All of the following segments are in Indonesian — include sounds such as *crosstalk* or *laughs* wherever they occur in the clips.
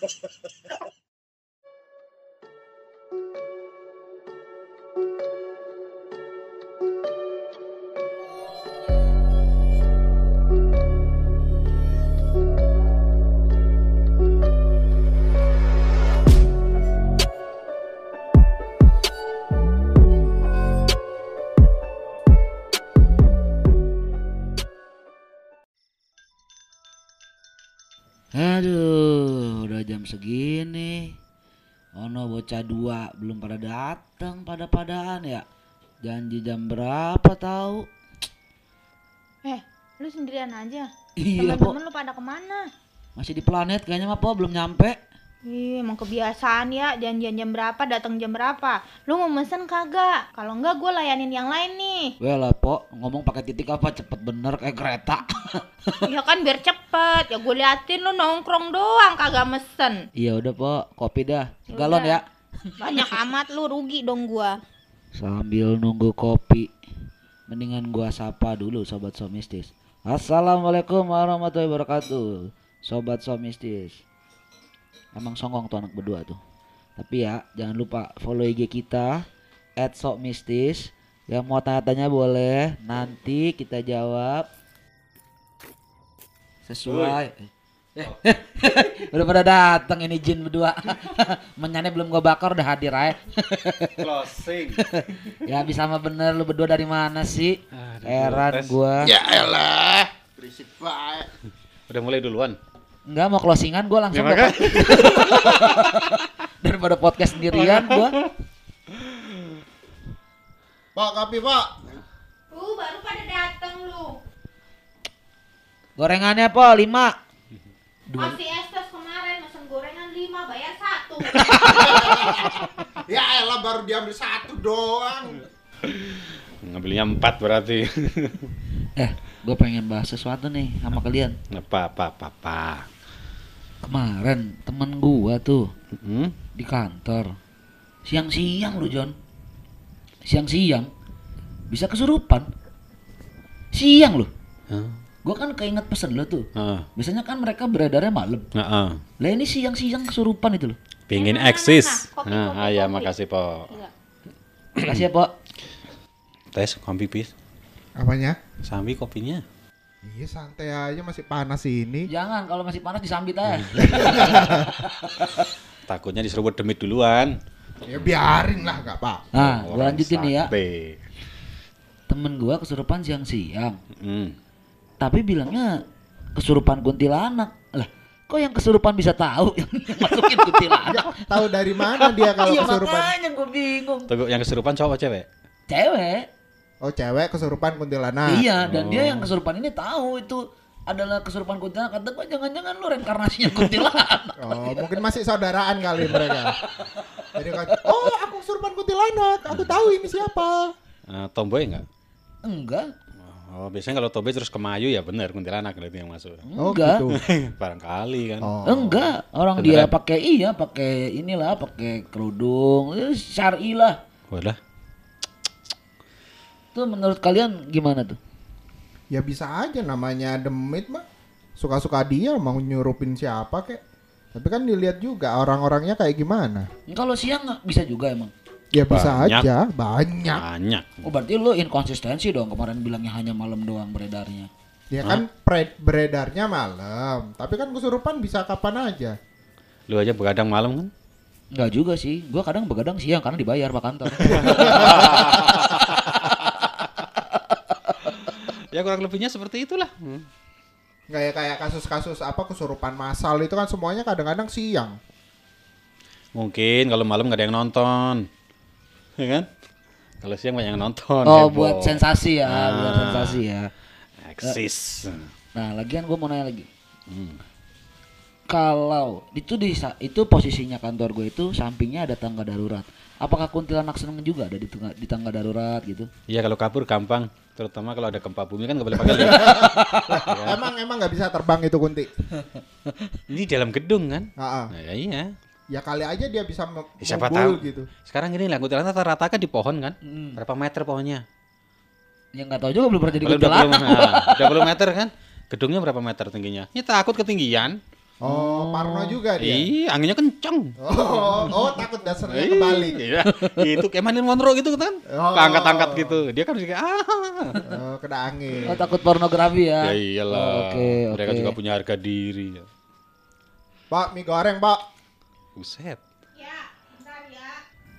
Ha ha ha. Aduh, udah jam segini. Ono bocah dua belum pada datang pada padaan ya. Janji jam berapa tahu? Eh, lu sendirian aja. Iya. Temen-temen lu pada ke mana? Masih di planet kayaknya mah, Po, belum nyampe. Ih, emang kebiasaan ya, janjian jam berapa, datang jam berapa. Lu mau mesen kagak? Kalau enggak gue layanin yang lain nih. Weh lah, Po, ngomong pakai titik apa cepet bener kayak kereta. *laughs* ya kan biar cepet. Ya gue liatin lu nongkrong doang kagak mesen. iya udah, Po, kopi dah. Ya Galon ya. Banyak *laughs* amat lu rugi dong gua. Sambil nunggu kopi, mendingan gua sapa dulu sobat somistis. Assalamualaikum warahmatullahi wabarakatuh, sobat somistis. Emang songong tuh anak berdua tuh. Tapi ya jangan lupa follow IG kita @sokmistis. Yang mau tanya-tanya boleh, nanti kita jawab sesuai. Eh, *laughs* udah pada datang ini jin berdua. *laughs* Menyanyi belum gua bakar udah hadir aja. *laughs* Closing. Ya bisa mah bener lu berdua dari mana sih? Aduh, Heran gua. Ya elah, berisik banget. Udah mulai duluan. Enggak mau closingan gua langsung Ya, dapat. *laughs* Daripada podcast sendirian gua. Pak, kopi pak. Lu baru pada dateng lu. Gorengannya po 5. Dua. Masih estes kemarin mesen gorengan 5 bayar 1. *laughs* Ya elah baru diambil satu doang. Ngambilnya empat berarti. Eh, gua pengen bahas sesuatu nih sama kalian. apa apa apa apa. Kemarin temen gua tuh Hmm? di kantor. Siang-siang lu, John. Siang-siang bisa kesurupan. Siang loh. Hah? Gua kan keinget pesen lo tuh. Ah, Biasanya kan mereka beredarnya malam. ah, ah. Lah ini siang-siang kesurupan itu loh. Pengen Nah, nah, eksis. nah, nah. Nah, ah, ya makasih po. Iya. Makasih ya, Pok. Tes kopi pis. Apanya? Sambi kopinya. Iya santai aja masih panas ini. Jangan kalau masih panas disambit aja. *laughs* Takutnya diseruput demit duluan. Ya biarin lah gak apa. Nah, gua lanjutin nih ya. Temen gua kesurupan siang-siang. Hmm. Tapi bilangnya kesurupan kuntilanak. Lah, kok yang kesurupan bisa tahu *laughs* yang masukin kuntilanak? Tahu dari mana dia kalau iya, kesurupan? makanya gua bingung. Tunggu yang kesurupan cowok apa cewek? Cewek. Oh cewek kesurupan kuntilanak. iya, dan dia Oh. yang kesurupan ini tahu itu adalah kesurupan kuntilanak. Kata gua jangan-jangan lu reinkarnasinya kuntilanak. *laughs* Oh mungkin masih saudaraan kali mereka. Jadi kan, oh aku kesurupan kuntilanak, aku tahu ini siapa. Ah, tomboy enggak? Enggak. Oh, biasanya kalau tomboy terus kemayu ya bener kuntilanak berarti yang masuk. Oh Enggak. gitu. *laughs* Barangkali kan. Oh. Enggak, orang dia Beneran? pakai iya, pakai inilah, pakai kerudung, eh, syar'i lah. Walah. Tuh menurut kalian gimana tuh? Ya bisa aja namanya demit mah. Suka-suka dia mau nyurupin siapa kek. Tapi kan dilihat juga orang-orangnya kayak gimana. Kalau siang nggak bisa juga emang. Ya bisa Banyak. aja, banyak. Banyak. Oh berarti lu inkonsistensi dong kemarin bilangnya hanya malam doang beredarnya. Ya kan pre- beredarnya malam, tapi kan kesurupan bisa kapan aja. Lu aja begadang malam kan? Enggak juga sih, gua kadang begadang siang karena dibayar pak kantor. *laughs* Ya kurang lebihnya seperti itulah. Hmm. Nggak ya kayak kasus-kasus apa kesurupan massal itu kan semuanya kadang-kadang siang. Mungkin kalau malam nggak ada yang nonton. Ya kan? Kalau siang banyak yang nonton. oh heboh. buat sensasi ya, Ah. buat sensasi ya. Eksis. Nah lagian gua mau nanya lagi. Hmm. Kalau itu di itu posisinya kantor gue itu sampingnya ada tangga darurat. Apakah kuntilanak seneng juga ada di tangga, di tangga darurat gitu? Iya kalau kabur gampang. Terutama kalau ada gempa bumi kan nggak boleh pakai lift. *laughs* Emang emang nggak bisa terbang itu kunti. *laughs* Ini dalam gedung kan? Ah, ah. Nah, ya iya. Ya kali aja dia bisa Ya, siapa tahu. gitu. Sekarang gini lah, kuntilanak rata-rata kan di pohon kan? Hmm. Berapa meter pohonnya? Ya nggak tahu juga belum pernah jadi 20, kuntilanak. *laughs* nah, 20 meter kan? Gedungnya berapa meter tingginya? Ya takut ketinggian. Oh, Parno juga dia. Iya, anginnya kenceng. Oh, oh takut dasarnya kebalik. Iya, itu kayak Marilyn Monroe gitu kan. Oh. Keangkat-angkat gitu. Dia kan kayak ah. Oh, kena angin. Oh, takut pornografi ya. Ya iyalah. Oh, Oke, Mereka oke. juga punya harga diri. Pak, mie goreng, Pak. Buset. Ya, bentar ya.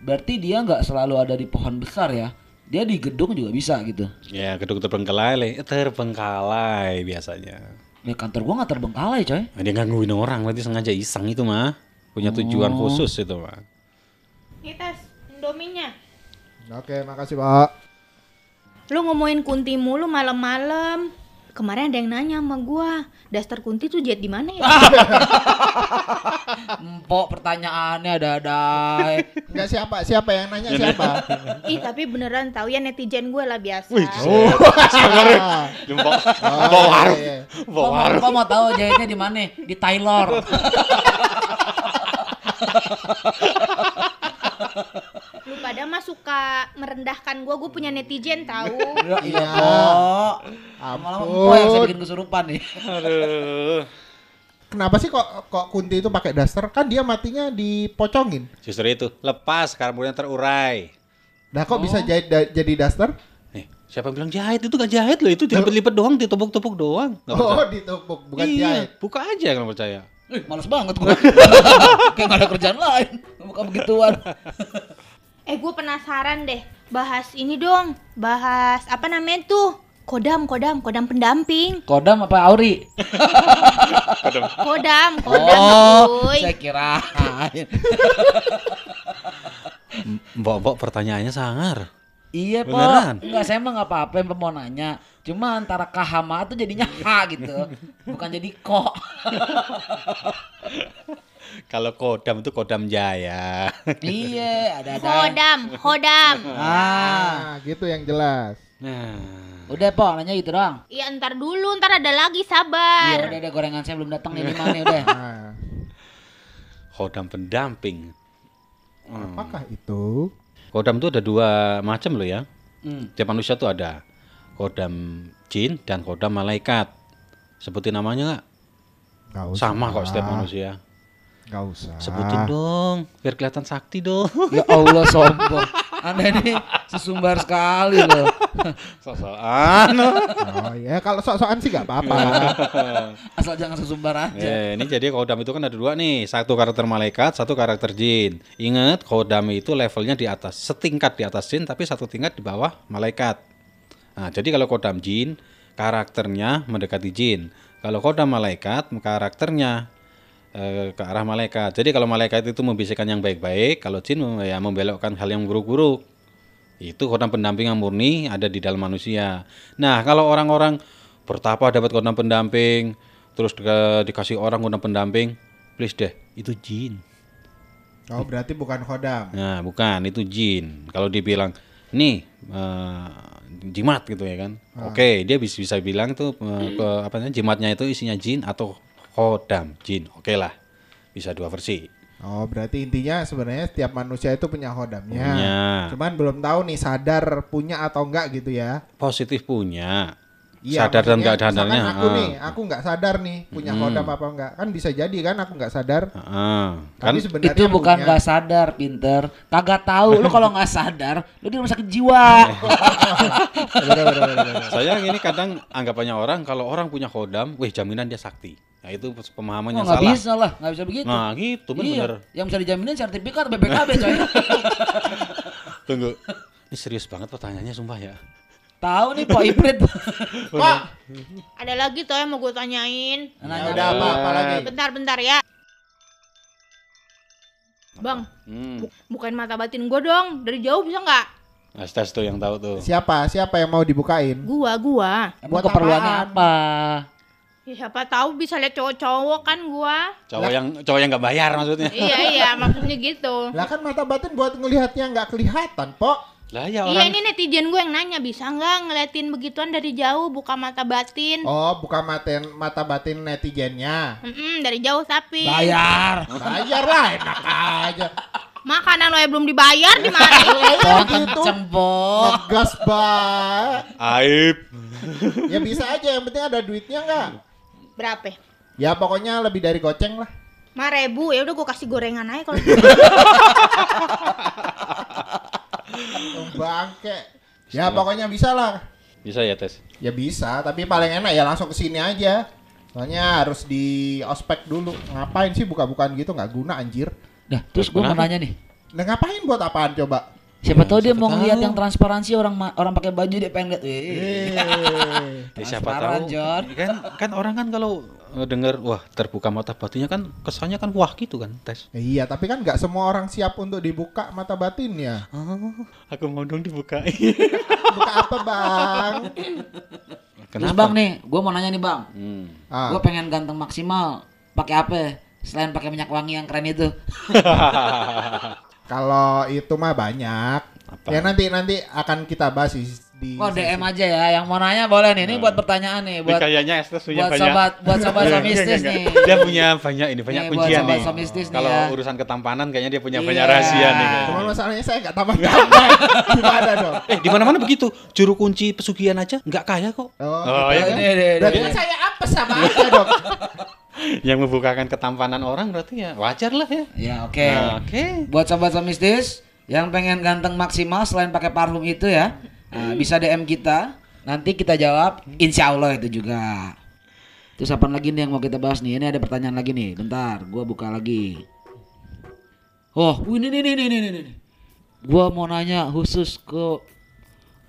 Berarti dia nggak selalu ada di pohon besar ya. Dia di gedung juga bisa gitu. Ya, gedung terbengkalai, terbengkalai biasanya. Ya kantor gua nggak terbengkalai coy. Nah, dia gangguin orang, berarti sengaja iseng itu mah. Punya tujuan Oh. khusus itu mah. Nih tes, Indominya. Oke, makasih, Pak. Lu ngomongin kunti mulu malam-malam. Kemarin ada yang nanya sama gua, daster kunti tuh jet di mana ya? *laughs* Empok pertanyaannya ada-ada. Enggak siapa? Siapa yang nanya siapa? Ih, tapi beneran tahu ya netizen gue lah biasa. Oh. Jempol. Oh, Bawa warung. iya, iya. Bawa Kok mau, warung. kok mau tahu jahitnya di mana? Di Taylor. *laughs* Suka merendahkan gua, gua punya netizen tahu. Iya. Empok. Lama-lama yang saya bikin kesurupan nih. Aduh. Kenapa sih kok kok Kunti itu pakai daster? Kan dia matinya dipocongin. Justru itu, lepas kemudian terurai. Nah, kok bisa jahit da- jadi daster? Nih, siapa yang bilang jahit? Itu gak jahit loh, itu dilipet-lipet doang, ditopok-topok doang. Nggak Oh, ditupuk, bukan iya, jahit. buka aja kalau percaya. Ih, males banget gua. *laughs* Kayak gak ada kerjaan lain. Bukan begituan. Eh, gua penasaran deh. Bahas ini dong. Bahas apa namanya tuh? Kodam, kodam, kodam pendamping. Kodam apa Auri? Kodam, kodam, Oh, cuy. saya kirain. Mbok-mbok pertanyaannya sangar. Iya, Beneran? Pak. Enggak, saya mah nggak apa-apa yang mau nanya. Cuma antara kahama tuh jadinya ha gitu. Bukan jadi kok. Kalau kodam itu kodam jaya. iya, ada-ada. Kodam, kodam. Ah, Nah, gitu yang jelas. Nah, udah, Pok, nanya gitu doang. Iya, ntar dulu, ntar ada lagi, Iya, sabar. udah deh gorengan saya belum datang nih lima nih udah. *laughs* Kodam pendamping. Hmm. apakah itu? Kodam itu ada dua macam loh ya. Hmm. Tiap manusia tuh ada kodam jin dan kodam malaikat. Sebutin namanya nggak? Sama kok setiap manusia. Gak usah. Sebutin dong, biar kelihatan sakti dong. *laughs* Ya Allah sombong. Anda ini sesumbar sekali loh. *laughs* Sosokan. Oh ya, kalau sok-sokan sih gak apa-apa. *laughs* Asal jangan sesumbar aja. Ya, ini jadi kodam itu kan ada dua nih, satu karakter malaikat, satu karakter jin. Ingat, kodam itu levelnya di atas, setingkat di atas jin, tapi satu tingkat di bawah malaikat. Nah, jadi kalau kodam jin, karakternya mendekati jin. Kalau kodam malaikat, karakternya eh, ke arah malaikat. Jadi kalau malaikat itu membisikkan yang baik-baik, kalau jin ya membelokkan hal yang buruk-buruk. Itu kodam pendamping yang murni ada di dalam manusia. Nah, kalau orang-orang bertapa dapat kodam pendamping, terus di- dikasih orang kodam pendamping, please deh, itu jin. Oh, berarti bukan kodam. Nah, bukan, itu jin. Kalau dibilang, nih, eh, jimat gitu ya kan. Oke, dia bisa bisa bilang tuh eh, ke apa namanya jimatnya itu isinya jin atau kodam jin. Oke lah. Bisa dua versi. Oh, berarti intinya sebenarnya setiap manusia itu punya kodamnya. Punya. Cuman belum tahu nih sadar punya atau enggak gitu ya. Positif punya. Iya, Sadar dan nggak sadarnya. Aku ah. nih, aku nggak sadar nih punya Hmm. kodam apa enggak. Kan bisa jadi kan aku nggak sadar. Ah, kan Tapi sebenarnya itu bukan punya. nggak sadar, pinter. Kagak tahu. Lu kalau nggak sadar, lu di rumah sakit jiwa. Bener, bener, bener, bener. saya ini kadang anggapannya orang kalau orang punya kodam, wih jaminan dia sakti. Nah, itu pemahaman Oh, yang nggak salah. bisa lah, nggak bisa begitu. Nah, gitu iya, bener. yang bisa dijaminin sertifikat BPKB coy. *laughs* Tunggu. Ini serius banget pertanyaannya sumpah ya. Tahu nih Pak Iprit. *laughs* Pak, Ada lagi tuh yang mau gue tanyain. ya Nanya udah apa, apa lagi? Bentar-bentar ya. Bang, Hmm. bu- bukain mata batin gue dong. Dari jauh bisa nggak? Tes tuh yang tahu tuh. Siapa? Siapa yang mau dibukain? Gua, gua. Emang Buat keperluannya apaan? apa? Ya, siapa tahu bisa lihat cowok-cowok kan gua. Cowok yang cowok yang nggak bayar maksudnya. iya iya, maksudnya gitu. Lah kan mata batin buat ngelihatnya nggak kelihatan, Pok. Lah ya Iya orang ini netizen gue yang nanya bisa nggak ngeliatin begituan dari jauh buka mata batin? Oh, bukan mata mata batin netizennya. Mm-mm, dari jauh tapi Bayar. Bayar lah, enak aja. makanan lo yang belum dibayar di mana? *laughs* Pohon gitu. kenceng, Po. Ngegas banget. aib. Ya bisa aja, yang penting ada duitnya nggak? Berapa? Ya pokoknya lebih dari goceng lah. Lima ribu ya udah gue kasih gorengan aja kalau Oh, *laughs* *laughs* Bangke. Ya pokoknya bisa lah. Bisa ya tes. Ya bisa, tapi paling enak ya langsung ke sini aja. Soalnya harus di ospek dulu. Ngapain sih buka-bukaan gitu nggak guna anjir. Dah, terus gue mau nanya nih. Nah ngapain buat apaan coba? Siapa tahu dia siapa mau ngeliat yang transparansi orang orang pakai baju dia pengen lihat. Wih. Eh, *laughs* Ya, siapa Transparan, tahu John. kan kan orang kan kalau dengar wah terbuka mata batinnya kan kesannya kan wah gitu kan tes. iya, tapi kan nggak semua orang siap untuk dibuka mata batinnya. Oh, aku mau dong dibukain. *laughs* Buka apa bang? Terus bang nih, gue mau nanya nih bang. Hmm. Ah, Gue pengen ganteng maksimal. Pakai apa? Selain pakai minyak wangi yang keren itu. *laughs* kalau itu mah banyak. Apa? Ya nanti nanti akan kita bahas di. Oh DM aja ya. Yang mau nanya boleh nih. Ini buat pertanyaan nih. Buat kayaknya Estes punya buat banyak. sobat buat sobat *laughs* Enggak, somistis enggak, nih. enggak. Dia punya banyak ini banyak Nih, buat kuncian sobat nih. nih Kalau ya. urusan ketampanan kayaknya dia punya Iya. banyak rahasia nih. Cuma masalahnya saya nggak tamat-tamat. Gimana *laughs* dong? Eh di mana-mana begitu. Juru kunci pesugihan aja nggak kaya kok. Oh, Oh, ya. Ini, ini, ini. berarti saya apa sama aja dong? *laughs* Yang membukakan ketampanan orang berarti ya wajar lah ya. Ya oke. Nah, Oke. Buat sobat somistis yang pengen ganteng maksimal selain pakai parfum itu ya, nah, bisa DM kita. Nanti kita jawab, insya Allah itu juga. Terus apa lagi nih yang mau kita bahas nih? Ini ada pertanyaan lagi nih. Bentar, gua buka lagi. Oh, ini nih nih nih. nih. Gua mau nanya khusus ke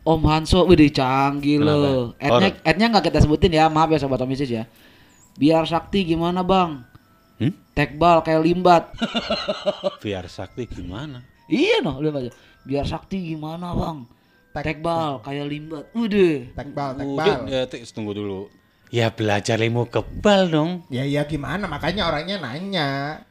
Om Hanso, wih canggih loh. Adnya nggak kita sebutin ya, maaf ya sobat omisis ya. Biar sakti gimana bang? Hmm? Tekbal kayak limbat. *laughs* Biar sakti gimana? Iya noh, lihat aja. Biar sakti gimana bang? Tekbal kayak limbat. Udah. Tekbal, tekbal. ya, tunggu dulu. Ya belajar ilmu kebal dong. Ya ya gimana? Makanya orangnya nanya.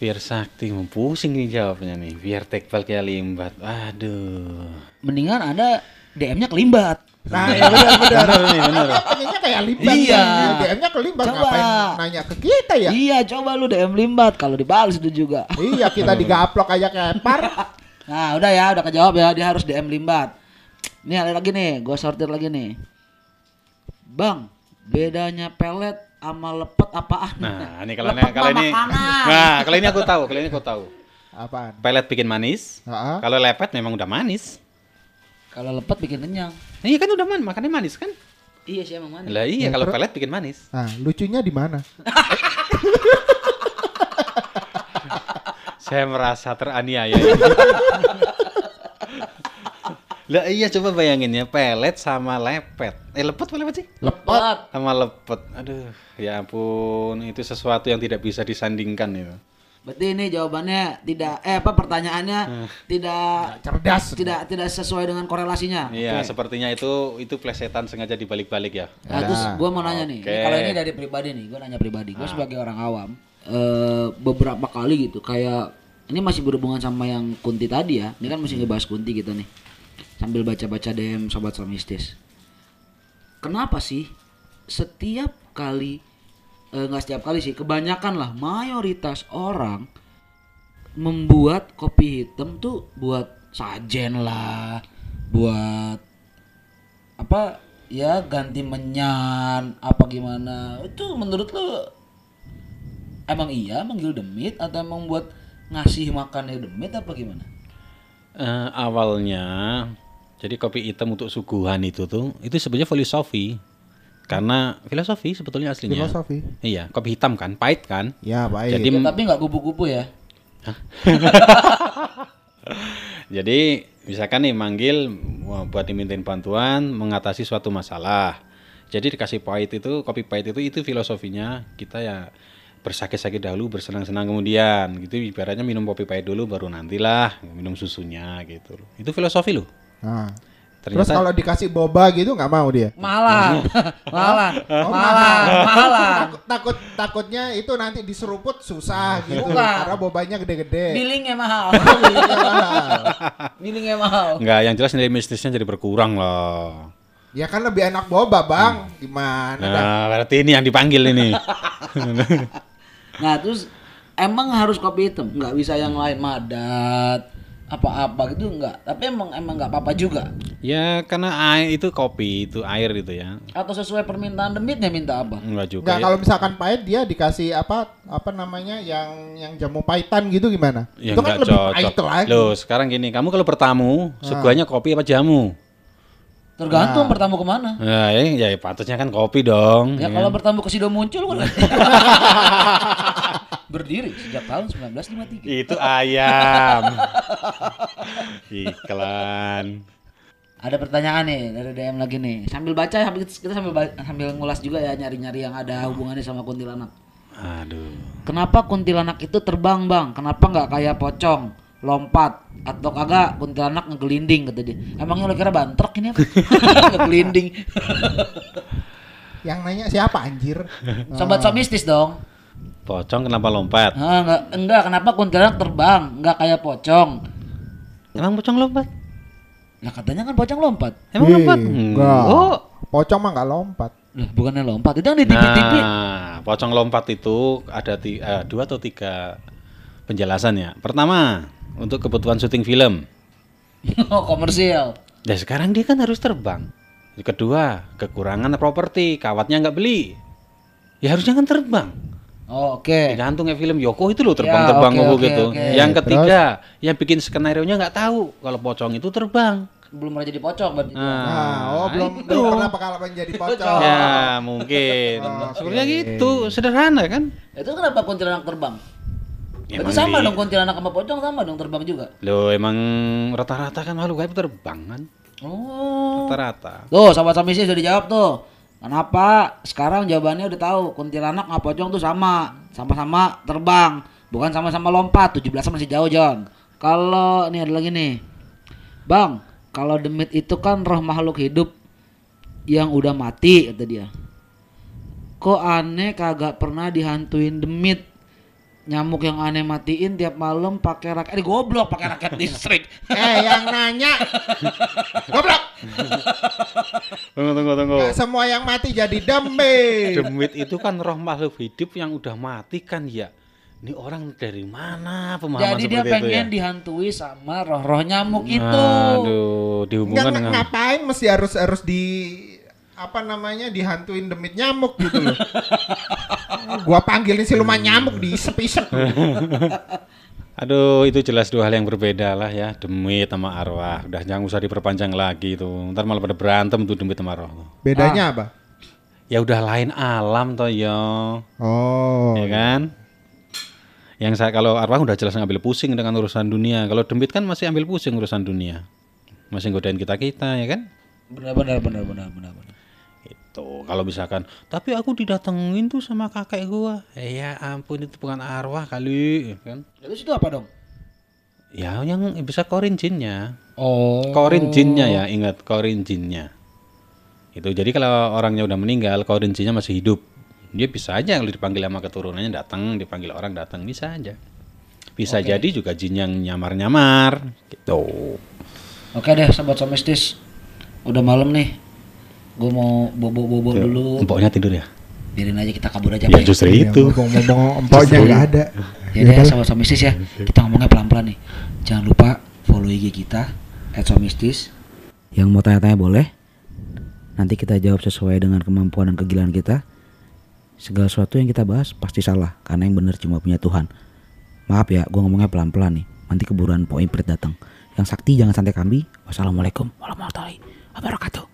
Biar sakti pusing nih jawabnya nih. Biar tekbal kayak limbat. Aduh. Mendingan ada DM-nya ke limbat. Nah, ya *laughs* benar benar. Bener. Kan pengennya kayak limbat. Iya. DM-nya ke limbat Coba. ngapain nanya ke kita ya? Iya, coba lu DM limbat kalau dibalas itu juga. iya, kita digaplok aja kepar. *laughs* Nah, udah ya, udah kejawab ya. Dia harus DM limbat. Nih ada lagi nih, gua sortir lagi nih. Bang, bedanya pelet sama lepet apaan? Nah, *laughs* ini kalau ini kalau ini. Nah, kalau ini aku tahu, kalau ini aku tahu. Apaan? Pelet bikin manis. Heeh. Kalau lepet memang udah manis. Kalau lepet bikin kenyang. Iya kan udah man, makannya manis kan? Iya sih emang manis. Lah iya Ya, kalau pelet bikin manis. Nah, lucunya di mana? *laughs* Saya merasa teraniaya. *laughs* Lah iya coba bayangin ya pelet sama lepet. Eh lepet apa lepet sih? Lepet. Sama lepet. Aduh, ya ampun, itu sesuatu yang tidak bisa disandingkan itu. Berarti ini jawabannya tidak eh apa pertanyaannya tidak Cerdas. tidak tidak sesuai dengan korelasinya. Iya, sepertinya itu itu plesetan sengaja dibalik-balik ya. Nah, terus gue mau nanya nih, Oke. ini kalau ini dari pribadi nih, gue nanya pribadi, gue sebagai orang awam, eh beberapa kali gitu, kayak ini masih berhubungan sama yang Kunti tadi ya, ini kan mesti ngebahas Kunti kita nih, sambil baca-baca DM sobat somistis. Kenapa sih setiap kali, eh, nggak setiap kali sih, kebanyakan lah mayoritas orang membuat kopi hitam tuh buat sajen lah, buat apa ya ganti menyan apa gimana itu menurut lo emang iya manggil demit atau emang buat ngasih makannya demit apa gimana Eh, awalnya jadi kopi hitam untuk suguhan itu tuh itu sebenarnya filosofi. Karena filosofi sebetulnya aslinya. Filosofi. Iya, kopi hitam kan, pahit kan? Ya, baik. Jadi Ya, tapi nggak kupu-kupu ya *laughs* Jadi misalkan nih manggil buat dimintain bantuan mengatasi suatu masalah. Jadi dikasih pahit itu kopi pahit itu itu filosofinya kita ya bersakit-sakit dahulu bersenang-senang kemudian gitu ibaratnya minum kopi pahit dulu baru nantilah minum susunya gitu. Itu filosofi loh. Nah. Terus Ternyata kalau dikasih boba gitu nggak mau dia? malah *laughs* malah Oh, malah malah Takut, takut takutnya itu nanti diseruput susah gitu Bukan. karena bobanya gede-gede. billingnya mahal *laughs* billingnya mahal enggak yang jelas nilai mistisnya jadi berkurang loh. Ya kan lebih enak boba, Bang. Gimana dah? Nah, berarti ini yang dipanggil ini. *laughs* nah terus emang harus kopi hitam nggak bisa yang lain madat apa-apa gitu enggak. Tapi emang emang enggak apa-apa juga. Ya karena air itu kopi itu air itu ya. Atau sesuai permintaan demitnya minta apa? Enggak juga. Enggak ya. kalau misalkan pahit dia dikasih apa apa namanya yang yang jamu pahitan gitu gimana? Ya itu kan enggak lebih pahit cocok. lagi. Loh, sekarang gini, kamu kalau bertamu, Ah. suguhannya kopi apa jamu? Tergantung bertamu ke mana. Nah, ya, ya patutnya kan kopi dong. Ya ya kalau kan? bertamu ke Sido muncul kan. *laughs* Berdiri sejak tahun 1953. itu ayam. *laughs* Iklan. Ada pertanyaan nih dari DM lagi nih. Sambil baca sambil kita sambil sambil ngulas juga ya nyari-nyari yang ada hubungannya sama kuntilanak. Aduh. Kenapa kuntilanak itu terbang, Bang? Kenapa nggak kayak pocong, lompat atau kagak kuntilanak ngegelinding kata dia. Emangnya lo kira bantrek ini apa? *laughs* ngegelinding. Yang nanya siapa anjir? Sobat so mistis dong. Pocong kenapa lompat? Ah, enggak, enggak, kenapa kuntilanak terbang? Enggak kayak pocong. Emang pocong lompat? Lah katanya kan pocong lompat. Emang Ih, lompat? enggak. Oh. Pocong mah nggak lompat. Lah bukannya lompat. Itu yang di TV-TV. Nah, pocong lompat itu ada ti- eh, dua atau tiga penjelasan ya. Pertama, untuk kebutuhan syuting film. *laughs* oh, komersial. Dan sekarang dia kan harus terbang. Kedua, kekurangan properti, kawatnya nggak beli. Ya harusnya kan terbang. Oh, oke. Tergantung ya film Yoko itu loh Ya, terbang-terbang oke, ngomong oke, gitu. oke. Yang ketiga, yang bikin skenario nya nggak tahu kalau pocong itu terbang. Belum pernah jadi pocong berarti. Nah, oh belum itu. belum pernah pengalaman jadi pocong. Ya mungkin. Sebenarnya gitu, sederhana kan? Itu kenapa kuntilanak terbang? Ya, Berarti emang sama di- dong kuntilanak sama pocong sama dong terbang juga. Loh emang rata-rata kan makhluk gaib terbang kan? Oh. Rata-rata. Tuh, sahabat samisi sudah dijawab tuh. Kenapa? Sekarang jawabannya udah tahu. Kuntilanak sama pocong tuh sama. Sama-sama terbang. Bukan sama-sama lompat. 17 masih jauh, John. Kalau ini ada lagi nih. Bang, kalau demit itu kan roh makhluk hidup yang udah mati kata dia. Kok aneh kagak pernah dihantuin demit? Nyamuk yang aneh matiin tiap malam pakai raket. Eh, goblok pakai raket *laughs* listrik. Eh yang nanya. Goblok. Tunggu tunggu tunggu. Nggak semua yang mati jadi demit. Demit itu kan roh makhluk hidup yang udah mati kan ya. Ini orang dari mana pemahaman Jadi dia itu ya? pengen dihantui sama roh-roh nyamuk itu. Aduh, dihubungkan Nggak, dengan ngapain mesti harus harus di apa namanya dihantuin demit nyamuk gitu loh. Gua panggilin siluman nyamuk diisep-isep. Aduh, itu jelas dua hal yang berbeda lah ya, demit sama arwah. Udah jangan usah diperpanjang lagi itu. Ntar malah pada berantem tuh demit sama arwah. Bedanya apa? Ya udah lain alam toh yo. Oh. Ya kan? Yang saya kalau arwah udah jelas ngambil pusing dengan urusan dunia. Kalau demit kan masih ambil pusing urusan dunia. Masih godain kita-kita ya kan? Benar benar benar benar benar. benar. Itu kalau misalkan, tapi aku didatengin tuh sama kakek gua. Eh, ya ampun itu bukan arwah kali, kan? Terus itu apa dong? Ya yang bisa korin jinnya. Oh. Korin jinnya ya, ingat korin jinnya. Itu jadi kalau orangnya udah meninggal, korin jinnya masih hidup. Dia bisa aja kalau dipanggil sama keturunannya datang, dipanggil orang datang bisa aja. Bisa jadi juga jin yang nyamar-nyamar gitu. Oke deh, sahabat somistis. Udah malam nih. Gue mau bobo-bobo dulu. Empoknya tidur ya? Biarin aja kita kabur aja. Ya justru Iya, itu. Ngomong-ngomong empoknya nggak ada. Ya deh, sahabat somistis ya. Kita ngomongnya pelan-pelan nih. Jangan lupa follow IG kita @somistis. Yang mau tanya-tanya boleh. Nanti kita jawab sesuai dengan kemampuan dan kegilaan kita. Segala sesuatu yang kita bahas pasti salah karena yang benar cuma punya Tuhan. Maaf ya, gue ngomongnya pelan-pelan nih. Nanti keburuan Po Imprit datang. Yang sakti jangan santai kambing. Wassalamualaikum warahmatullahi wabarakatuh.